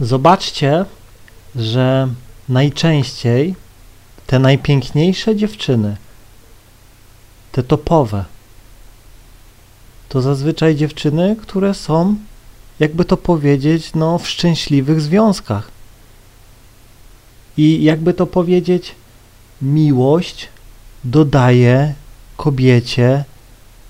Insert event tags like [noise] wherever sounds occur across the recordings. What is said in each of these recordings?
zobaczcie, że najczęściej te najpiękniejsze dziewczyny, te topowe, to zazwyczaj dziewczyny, które są, jakby to powiedzieć, no, w szczęśliwych związkach. I jakby to powiedzieć, miłość dodaje kobiecie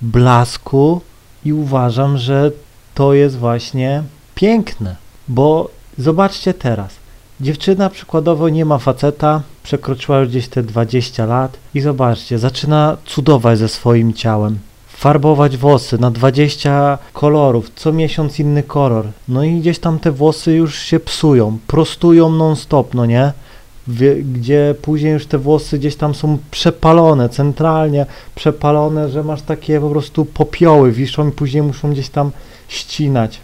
blasku i uważam, że to jest właśnie piękne, bo zobaczcie teraz. Dziewczyna przykładowo nie ma faceta, przekroczyła już gdzieś te 20 lat i zobaczcie, zaczyna cudować ze swoim ciałem. Farbować włosy na 20 kolorów, co miesiąc inny kolor. No i gdzieś tam te włosy już się psują, prostują non-stop, no nie? gdzie później już te włosy gdzieś tam są przepalone, centralnie przepalone, że masz takie po prostu popioły, wiszą i później muszą gdzieś tam ścinać.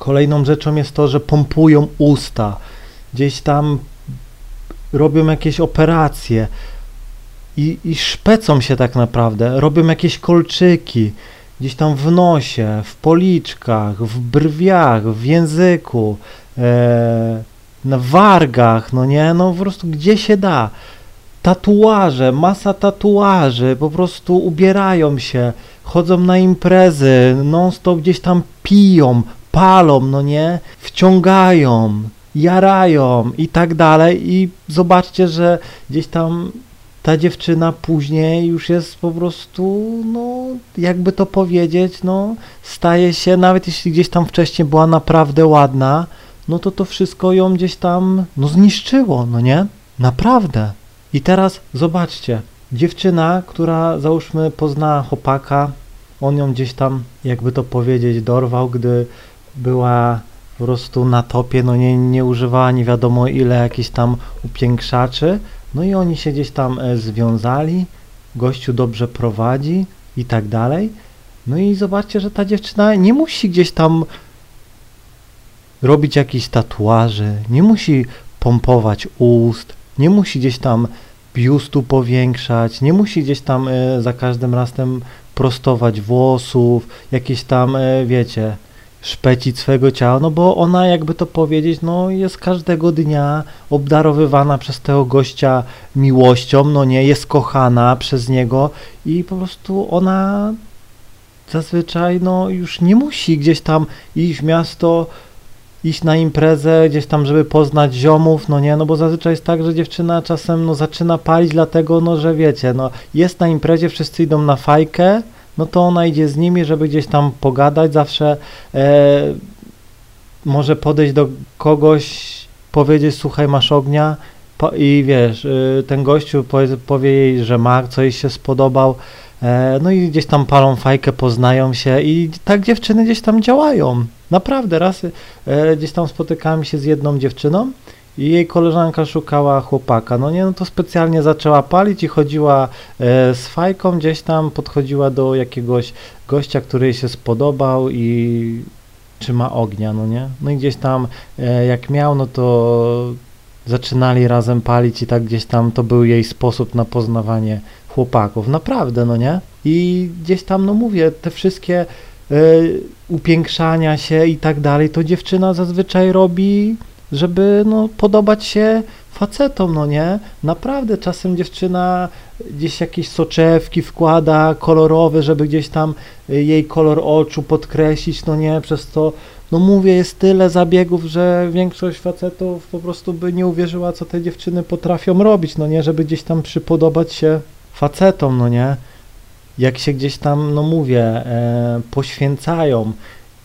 Kolejną rzeczą jest to, że pompują usta, gdzieś tam robią jakieś operacje i, i szpecą się tak naprawdę, robią jakieś kolczyki, gdzieś tam w nosie, w policzkach, w brwiach, w języku, e, na wargach, no nie, no po prostu gdzie się da. Tatuaże, masa tatuaży, po prostu ubierają się, chodzą na imprezy, non-stop gdzieś tam piją, palą, no nie, wciągają, jarają i tak dalej i zobaczcie, że gdzieś tam ta dziewczyna później już jest po prostu, no, jakby to powiedzieć, no, staje się, nawet jeśli gdzieś tam wcześniej była naprawdę ładna, no to to wszystko ją gdzieś tam, no, zniszczyło, no nie? Naprawdę. I teraz zobaczcie, dziewczyna, która załóżmy poznała chłopaka, on ją gdzieś tam, jakby to powiedzieć, dorwał, gdy była po prostu na topie, no nie, nie używała nie wiadomo ile jakichś tam upiększaczy, no i oni się gdzieś tam e, związali, gościu dobrze prowadzi i tak dalej. No i zobaczcie, że ta dziewczyna nie musi gdzieś tam robić jakichś tatuaży, nie musi pompować ust, nie musi gdzieś tam biustu powiększać, nie musi gdzieś tam e, za każdym razem prostować włosów, jakieś tam, e, wiecie, szpecić swego ciała, no bo ona, jakby to powiedzieć, no jest każdego dnia obdarowywana przez tego gościa miłością, no nie, jest kochana przez niego i po prostu ona zazwyczaj, no już nie musi gdzieś tam iść w miasto, iść na imprezę, gdzieś tam, żeby poznać ziomów, no nie, no bo zazwyczaj jest tak, że dziewczyna czasem, no zaczyna palić dlatego, no że wiecie, no jest na imprezie, wszyscy idą na fajkę, no to ona idzie z nimi, żeby gdzieś tam pogadać, zawsze e, może podejść do kogoś, powiedzieć, słuchaj, masz ognia po, i wiesz, y, ten gościu powie, powie jej, że ma, co jej się spodobał, e, no i gdzieś tam palą fajkę, poznają się i tak dziewczyny gdzieś tam działają. Naprawdę, raz e, gdzieś tam spotykałem się z jedną dziewczyną, i jej koleżanka szukała chłopaka. No nie, no to specjalnie zaczęła palić i chodziła e, z fajką gdzieś tam, podchodziła do jakiegoś gościa, który jej się spodobał i trzyma ognia, no nie? No i gdzieś tam e, jak miał, no to zaczynali razem palić i tak gdzieś tam to był jej sposób na poznawanie chłopaków. Naprawdę, no nie? I gdzieś tam, no mówię, te wszystkie e, upiększania się i tak dalej, to dziewczyna zazwyczaj robi żeby no, podobać się facetom, no nie? Naprawdę czasem dziewczyna gdzieś jakieś soczewki wkłada kolorowe, żeby gdzieś tam y, jej kolor oczu podkreślić, no nie? Przez to, no mówię, jest tyle zabiegów, że większość facetów po prostu by nie uwierzyła, co te dziewczyny potrafią robić, no nie? Żeby gdzieś tam przypodobać się facetom, no nie? Jak się gdzieś tam, no mówię, e, poświęcają.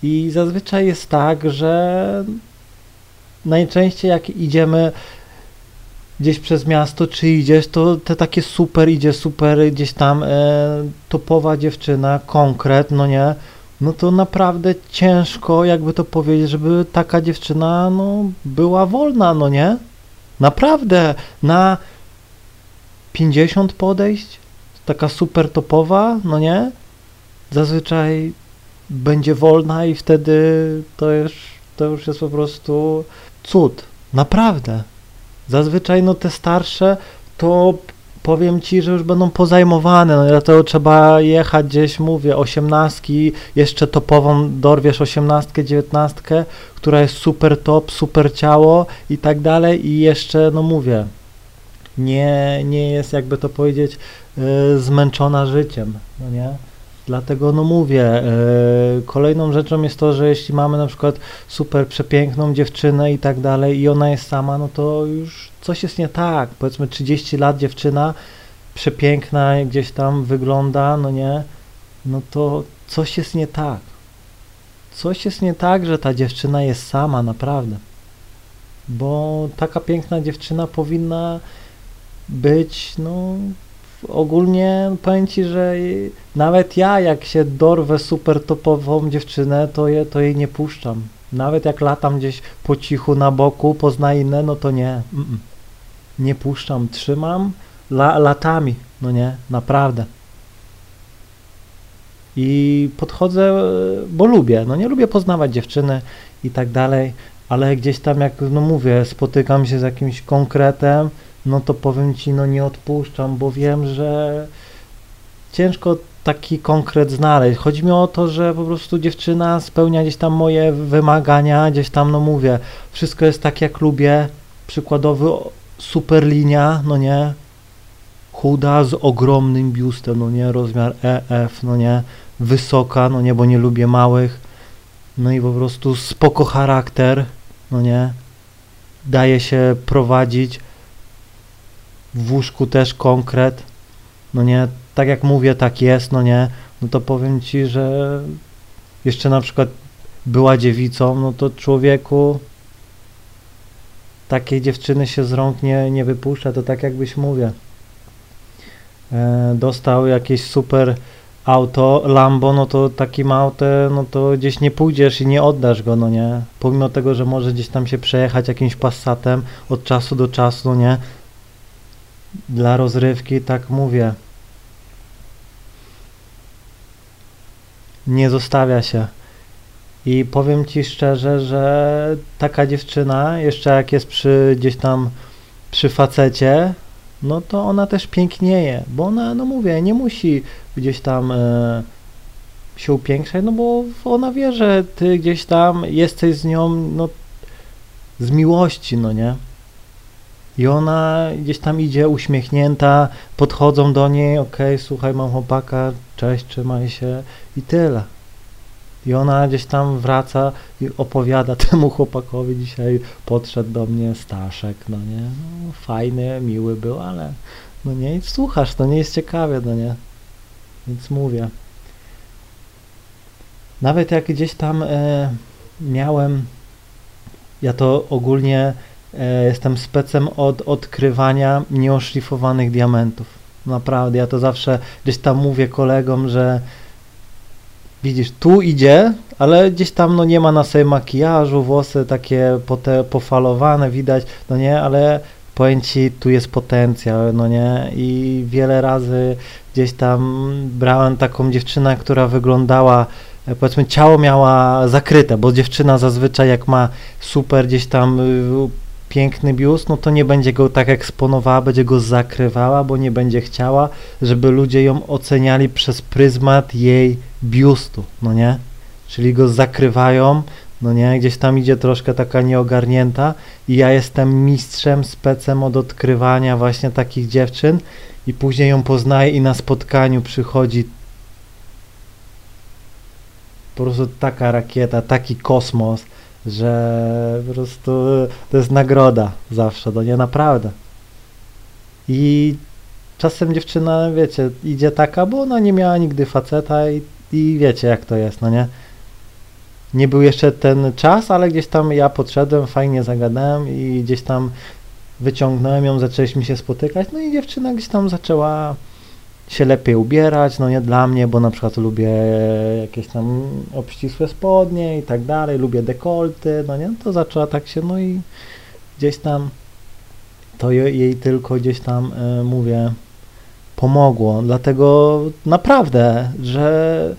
I zazwyczaj jest tak, że najczęściej jak idziemy gdzieś przez miasto, czy idziesz, to te takie super idzie, super gdzieś tam e, topowa dziewczyna, konkret, no nie, no to naprawdę ciężko, jakby to powiedzieć, żeby taka dziewczyna, no, była wolna, no nie? Naprawdę, na 50 podejść, taka super topowa, no nie? Zazwyczaj będzie wolna i wtedy to już, to już jest po prostu cud, naprawdę. Zazwyczaj no te starsze to powiem ci, że już będą pozajmowane, no dlatego trzeba jechać gdzieś, mówię, osiemnastki, jeszcze topową dorwiesz osiemnastkę, dziewiętnastkę, która jest super top, super ciało i tak dalej i jeszcze, no mówię, nie, nie jest, jakby to powiedzieć, yy, zmęczona życiem, no nie? Dlatego no mówię, yy, kolejną rzeczą jest to, że jeśli mamy na przykład super przepiękną dziewczynę i tak dalej i ona jest sama, no to już coś jest nie tak. Powiedzmy 30 lat dziewczyna, przepiękna gdzieś tam wygląda, no nie, no to coś jest nie tak. Coś jest nie tak, że ta dziewczyna jest sama, naprawdę. Bo taka piękna dziewczyna powinna być, no ogólnie powiem Ci, że nawet ja jak się dorwę super topową dziewczynę, to, je, to jej nie puszczam. Nawet jak latam gdzieś po cichu na boku, pozna inne, no to nie. Mm -mm. Nie puszczam, trzymam la, latami, no nie, naprawdę. I podchodzę, bo lubię, no nie lubię poznawać dziewczyny i tak dalej, ale gdzieś tam jak, no mówię, spotykam się z jakimś konkretem, no to powiem Ci, no nie odpuszczam, bo wiem, że ciężko taki konkret znaleźć. Chodzi mi o to, że po prostu dziewczyna spełnia gdzieś tam moje wymagania, gdzieś tam, no mówię, wszystko jest tak jak lubię, przykładowy super linia, no nie, chuda z ogromnym biustem, no nie, rozmiar EF, no nie, wysoka, no nie, bo nie lubię małych, no i po prostu spoko charakter, no nie, daje się prowadzić, w łóżku też konkret, no nie, tak jak mówię, tak jest, no nie, no to powiem Ci, że jeszcze na przykład była dziewicą, no to człowieku takiej dziewczyny się z rąk nie, nie wypuszcza, to tak jakbyś mówię. E, dostał jakieś super auto, Lambo, no to takim autem, no to gdzieś nie pójdziesz i nie oddasz go, no nie. Pomimo tego, że może gdzieś tam się przejechać jakimś Passatem od czasu do czasu, no nie. Dla rozrywki, tak mówię. Nie zostawia się. I powiem Ci szczerze, że taka dziewczyna, jeszcze jak jest przy gdzieś tam przy facecie, no to ona też pięknieje, bo ona, no mówię, nie musi gdzieś tam e, się upiększać, no bo ona wie, że Ty gdzieś tam jesteś z nią, no z miłości, no nie? I ona gdzieś tam idzie uśmiechnięta, podchodzą do niej, okej, okay, słuchaj, mam chłopaka, cześć, trzymaj się i tyle. I ona gdzieś tam wraca i opowiada [laughs] temu chłopakowi, dzisiaj podszedł do mnie Staszek, no nie, no, fajny, miły był, ale no nie, słuchasz, to nie jest ciekawe, no nie, więc mówię. Nawet jak gdzieś tam e, miałem, ja to ogólnie jestem specem od odkrywania nieoszlifowanych diamentów. Naprawdę, ja to zawsze gdzieś tam mówię kolegom, że widzisz, tu idzie, ale gdzieś tam no nie ma na sobie makijażu, włosy takie pote, pofalowane widać, no nie, ale powiem Ci, tu jest potencjał, no nie, i wiele razy gdzieś tam brałem taką dziewczynę, która wyglądała, e, powiedzmy ciało miała zakryte, bo dziewczyna zazwyczaj jak ma super gdzieś tam y, piękny biust, no to nie będzie go tak eksponowała, będzie go zakrywała, bo nie będzie chciała, żeby ludzie ją oceniali przez pryzmat jej biustu, no nie? Czyli go zakrywają, no nie? Gdzieś tam idzie troszkę taka nieogarnięta i ja jestem mistrzem, specem od odkrywania właśnie takich dziewczyn i później ją poznaję i na spotkaniu przychodzi po prostu taka rakieta, taki kosmos, że po prostu to jest nagroda zawsze, no nie naprawdę. I czasem dziewczyna, wiecie, idzie taka, bo ona nie miała nigdy faceta i, i wiecie jak to jest, no nie? Nie był jeszcze ten czas, ale gdzieś tam ja podszedłem, fajnie zagadałem i gdzieś tam wyciągnąłem ją, zaczęliśmy się spotykać, no i dziewczyna gdzieś tam zaczęła się lepiej ubierać, no nie dla mnie, bo na przykład lubię jakieś tam obścisłe spodnie i tak dalej, lubię dekolty, no nie, to zaczęła tak się, no i gdzieś tam to jej tylko gdzieś tam, y, mówię, pomogło, dlatego naprawdę, że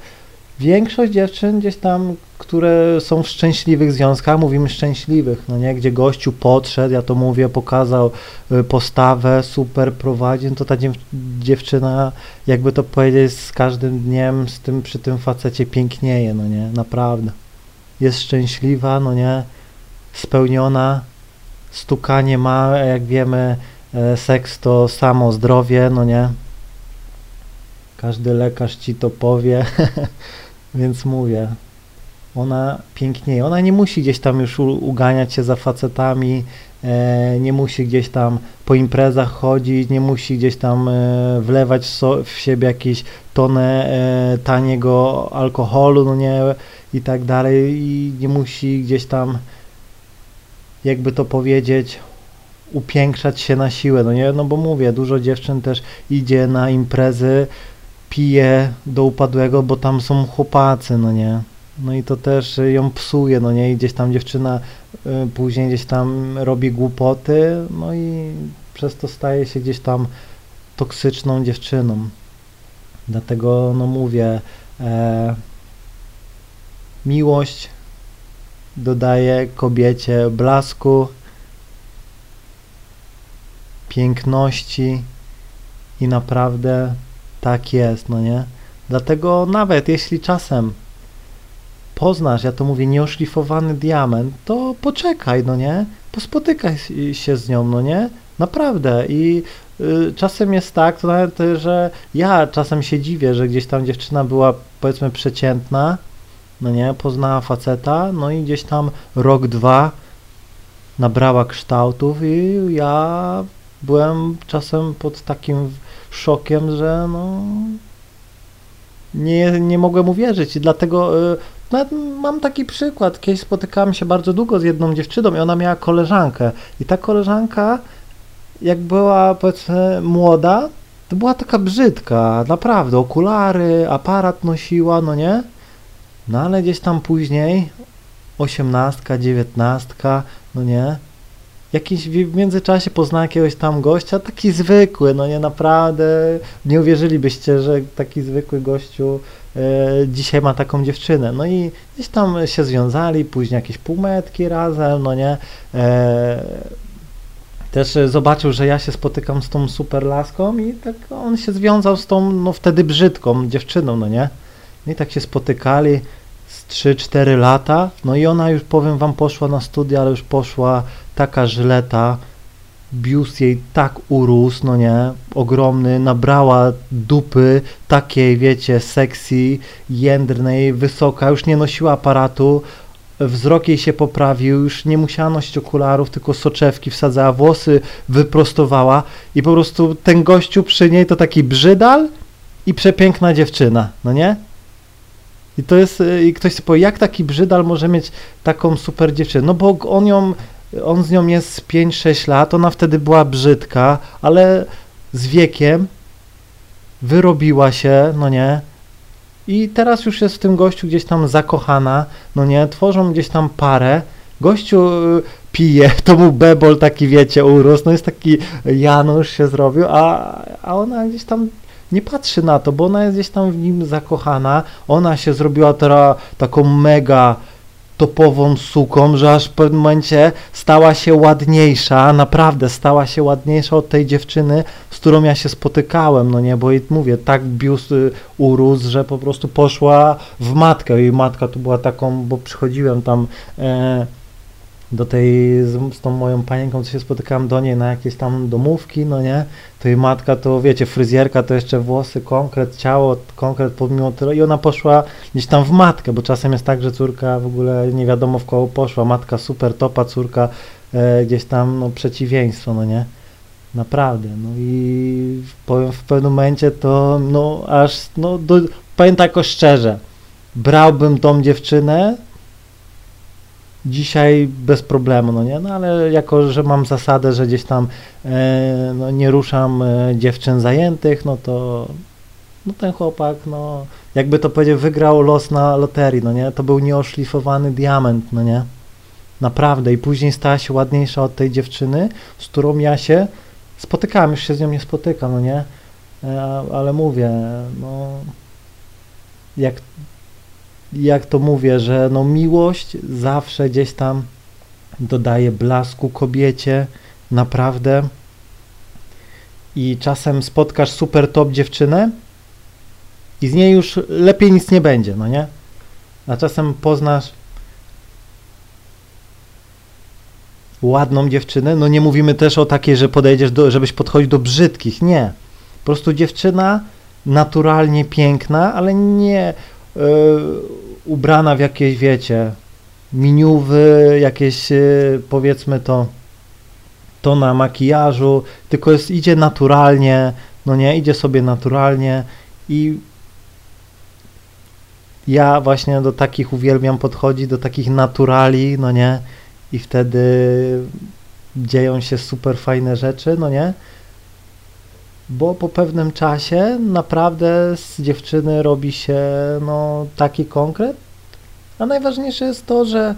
większość dziewczyn gdzieś tam, które są w szczęśliwych związkach, mówimy szczęśliwych, no nie, gdzie gościu podszedł, ja to mówię, pokazał y, postawę, super prowadzi, no to ta dziew dziewczyna, jakby to powiedzieć, z każdym dniem z tym, przy tym facecie pięknieje, no nie, naprawdę. Jest szczęśliwa, no nie, spełniona, stukanie ma, jak wiemy, e, seks to samo zdrowie, no nie. Każdy lekarz ci to powie, [laughs] więc mówię. Ona pięknieje. Ona nie musi gdzieś tam już uganiać się za facetami, e, nie musi gdzieś tam po imprezach chodzić, nie musi gdzieś tam e, wlewać w siebie jakieś tonę e, taniego alkoholu, no nie, i tak dalej, i nie musi gdzieś tam jakby to powiedzieć, upiększać się na siłę, no nie, no bo mówię, dużo dziewczyn też idzie na imprezy, pije do upadłego, bo tam są chłopacy, no nie, no i to też ją psuje, no nie, i gdzieś tam dziewczyna y, później gdzieś tam robi głupoty, no i przez to staje się gdzieś tam toksyczną dziewczyną. Dlatego, no mówię, e, miłość dodaje kobiecie blasku, piękności i naprawdę tak jest, no nie? Dlatego nawet jeśli czasem poznasz, ja to mówię, nieoszlifowany diament, to poczekaj, no nie? Pospotykaj się z nią, no nie? Naprawdę i y, czasem jest tak, to nawet, że ja czasem się dziwię, że gdzieś tam dziewczyna była powiedzmy przeciętna, no nie, poznała faceta, no i gdzieś tam rok, dwa nabrała kształtów i ja byłem czasem pod takim szokiem, że no nie, nie mogłem uwierzyć. I dlatego y, nawet mam taki przykład, kiedyś spotykałem się bardzo długo z jedną dziewczyną i ona miała koleżankę. I ta koleżanka jak była powiedzmy młoda, to była taka brzydka, naprawdę, okulary, aparat nosiła, no nie? No ale gdzieś tam później, osiemnastka, dziewiętnastka, no nie, jakiś w międzyczasie poznał jakiegoś tam gościa, taki zwykły, no nie naprawdę, nie uwierzylibyście, że taki zwykły gościu e, dzisiaj ma taką dziewczynę. No i gdzieś tam się związali, później jakieś półmetki razem, no nie. E, też zobaczył, że ja się spotykam z tą super laską i tak on się związał z tą, no wtedy brzydką dziewczyną, no nie. I tak się spotykali z 3-4 lata, no i ona już powiem wam poszła na studia, ale już poszła taka żyleta, biust jej tak urósł, no nie, ogromny, nabrała dupy takiej, wiecie, sexy, jędrnej, wysoka, już nie nosiła aparatu, wzrok jej się poprawił, już nie musiała nosić okularów, tylko soczewki wsadzała, włosy wyprostowała i po prostu ten gościu przy niej to taki brzydal i przepiękna dziewczyna, no nie? I to jest, i ktoś sobie powie, jak taki brzydal może mieć taką super dziewczynę? No bo on ją, on z nią jest 5-6 lat, ona wtedy była brzydka, ale z wiekiem wyrobiła się, no nie? I teraz już jest w tym gościu gdzieś tam zakochana, no nie? Tworzą gdzieś tam parę, gościu y, pije, [laughs] to mu bebol taki, wiecie, urósł, no jest taki Janusz się zrobił, a, a ona gdzieś tam nie patrzy na to, bo ona jest gdzieś tam w nim zakochana, ona się zrobiła teraz taką mega topową suką, że aż w pewnym momencie stała się ładniejsza, naprawdę stała się ładniejsza od tej dziewczyny, z którą ja się spotykałem, no nie, bo i mówię, tak biust y, urósł, że po prostu poszła w matkę. I matka tu była taką, bo przychodziłem tam e, do tej, z, z, tą moją panienką, co się spotykałem do niej na jakieś tam domówki, no nie, to jej matka to, wiecie, fryzjerka to jeszcze włosy, konkret, ciało, konkret pomimo tyle i ona poszła gdzieś tam w matkę, bo czasem jest tak, że córka w ogóle nie wiadomo w koło poszła, matka super topa, córka e, gdzieś tam, no, przeciwieństwo, no nie, naprawdę, no i powiem w pewnym momencie to, no, aż, no, do, powiem tak szczerze, brałbym tą dziewczynę, dzisiaj bez problemu, no nie, no ale jako, że mam zasadę, że gdzieś tam e, no, nie ruszam e, dziewczyn zajętych, no to no ten chłopak, no jakby to powiedział, wygrał los na loterii, no nie, to był nieoszlifowany diament, no nie, naprawdę. I później stała się ładniejsza od tej dziewczyny, z którą ja się spotykałem, już się z nią nie spotykam, no nie, e, ale mówię, no jak jak to mówię, że no miłość zawsze gdzieś tam dodaje blasku kobiecie, naprawdę. I czasem spotkasz super top dziewczynę i z niej już lepiej nic nie będzie, no nie? A czasem poznasz ładną dziewczynę, no nie mówimy też o takiej, że podejdziesz do, żebyś podchodził do brzydkich, nie. Po prostu dziewczyna naturalnie piękna, ale nie yy, ubrana w jakieś, wiecie, miniuwy, jakieś yy, powiedzmy to to na makijażu, tylko jest, idzie naturalnie, no nie, idzie sobie naturalnie i ja właśnie do takich uwielbiam podchodzić, do takich naturali, no nie, i wtedy dzieją się super fajne rzeczy, no nie, bo po pewnym czasie naprawdę z dziewczyny robi się no taki konkret, a najważniejsze jest to, że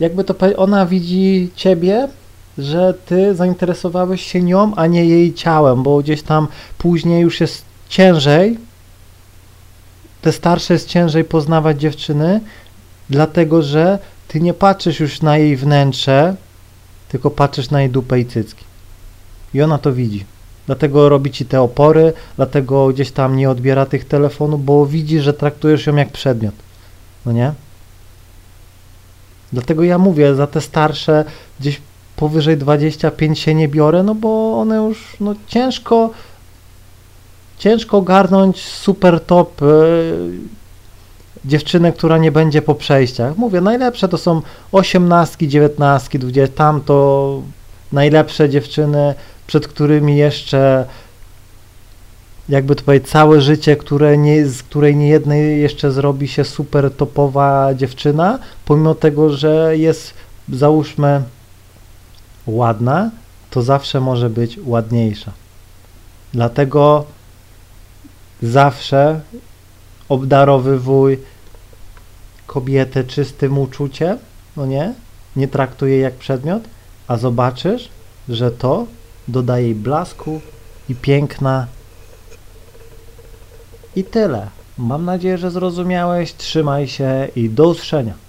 jakby to ona widzi ciebie, że ty zainteresowałeś się nią, a nie jej ciałem, bo gdzieś tam później już jest ciężej, te starsze jest ciężej poznawać dziewczyny, dlatego że ty nie patrzysz już na jej wnętrze, tylko patrzysz na jej dupę i cycki. I ona to widzi. Dlatego robi ci te opory, dlatego gdzieś tam nie odbiera tych telefonów, bo widzi, że traktujesz ją jak przedmiot. No nie? Dlatego ja mówię, za te starsze gdzieś powyżej 25 się nie biorę, no bo one już no ciężko ciężko ogarnąć super top yy, dziewczynę, która nie będzie po przejściach. Mówię, najlepsze to są osiemnastki, dziewiętnastki, dwudziestki, tam to najlepsze dziewczyny, przed którymi jeszcze jakby to powiedzieć, całe życie, które nie, z której nie jednej jeszcze zrobi się super topowa dziewczyna, pomimo tego, że jest załóżmy ładna, to zawsze może być ładniejsza. Dlatego zawsze obdarowywuj kobietę czystym uczuciem, no nie? Nie traktuj jej jak przedmiot, a zobaczysz, że to dodaje jej blasku i piękna. I tyle. Mam nadzieję, że zrozumiałeś. Trzymaj się i do usłyszenia.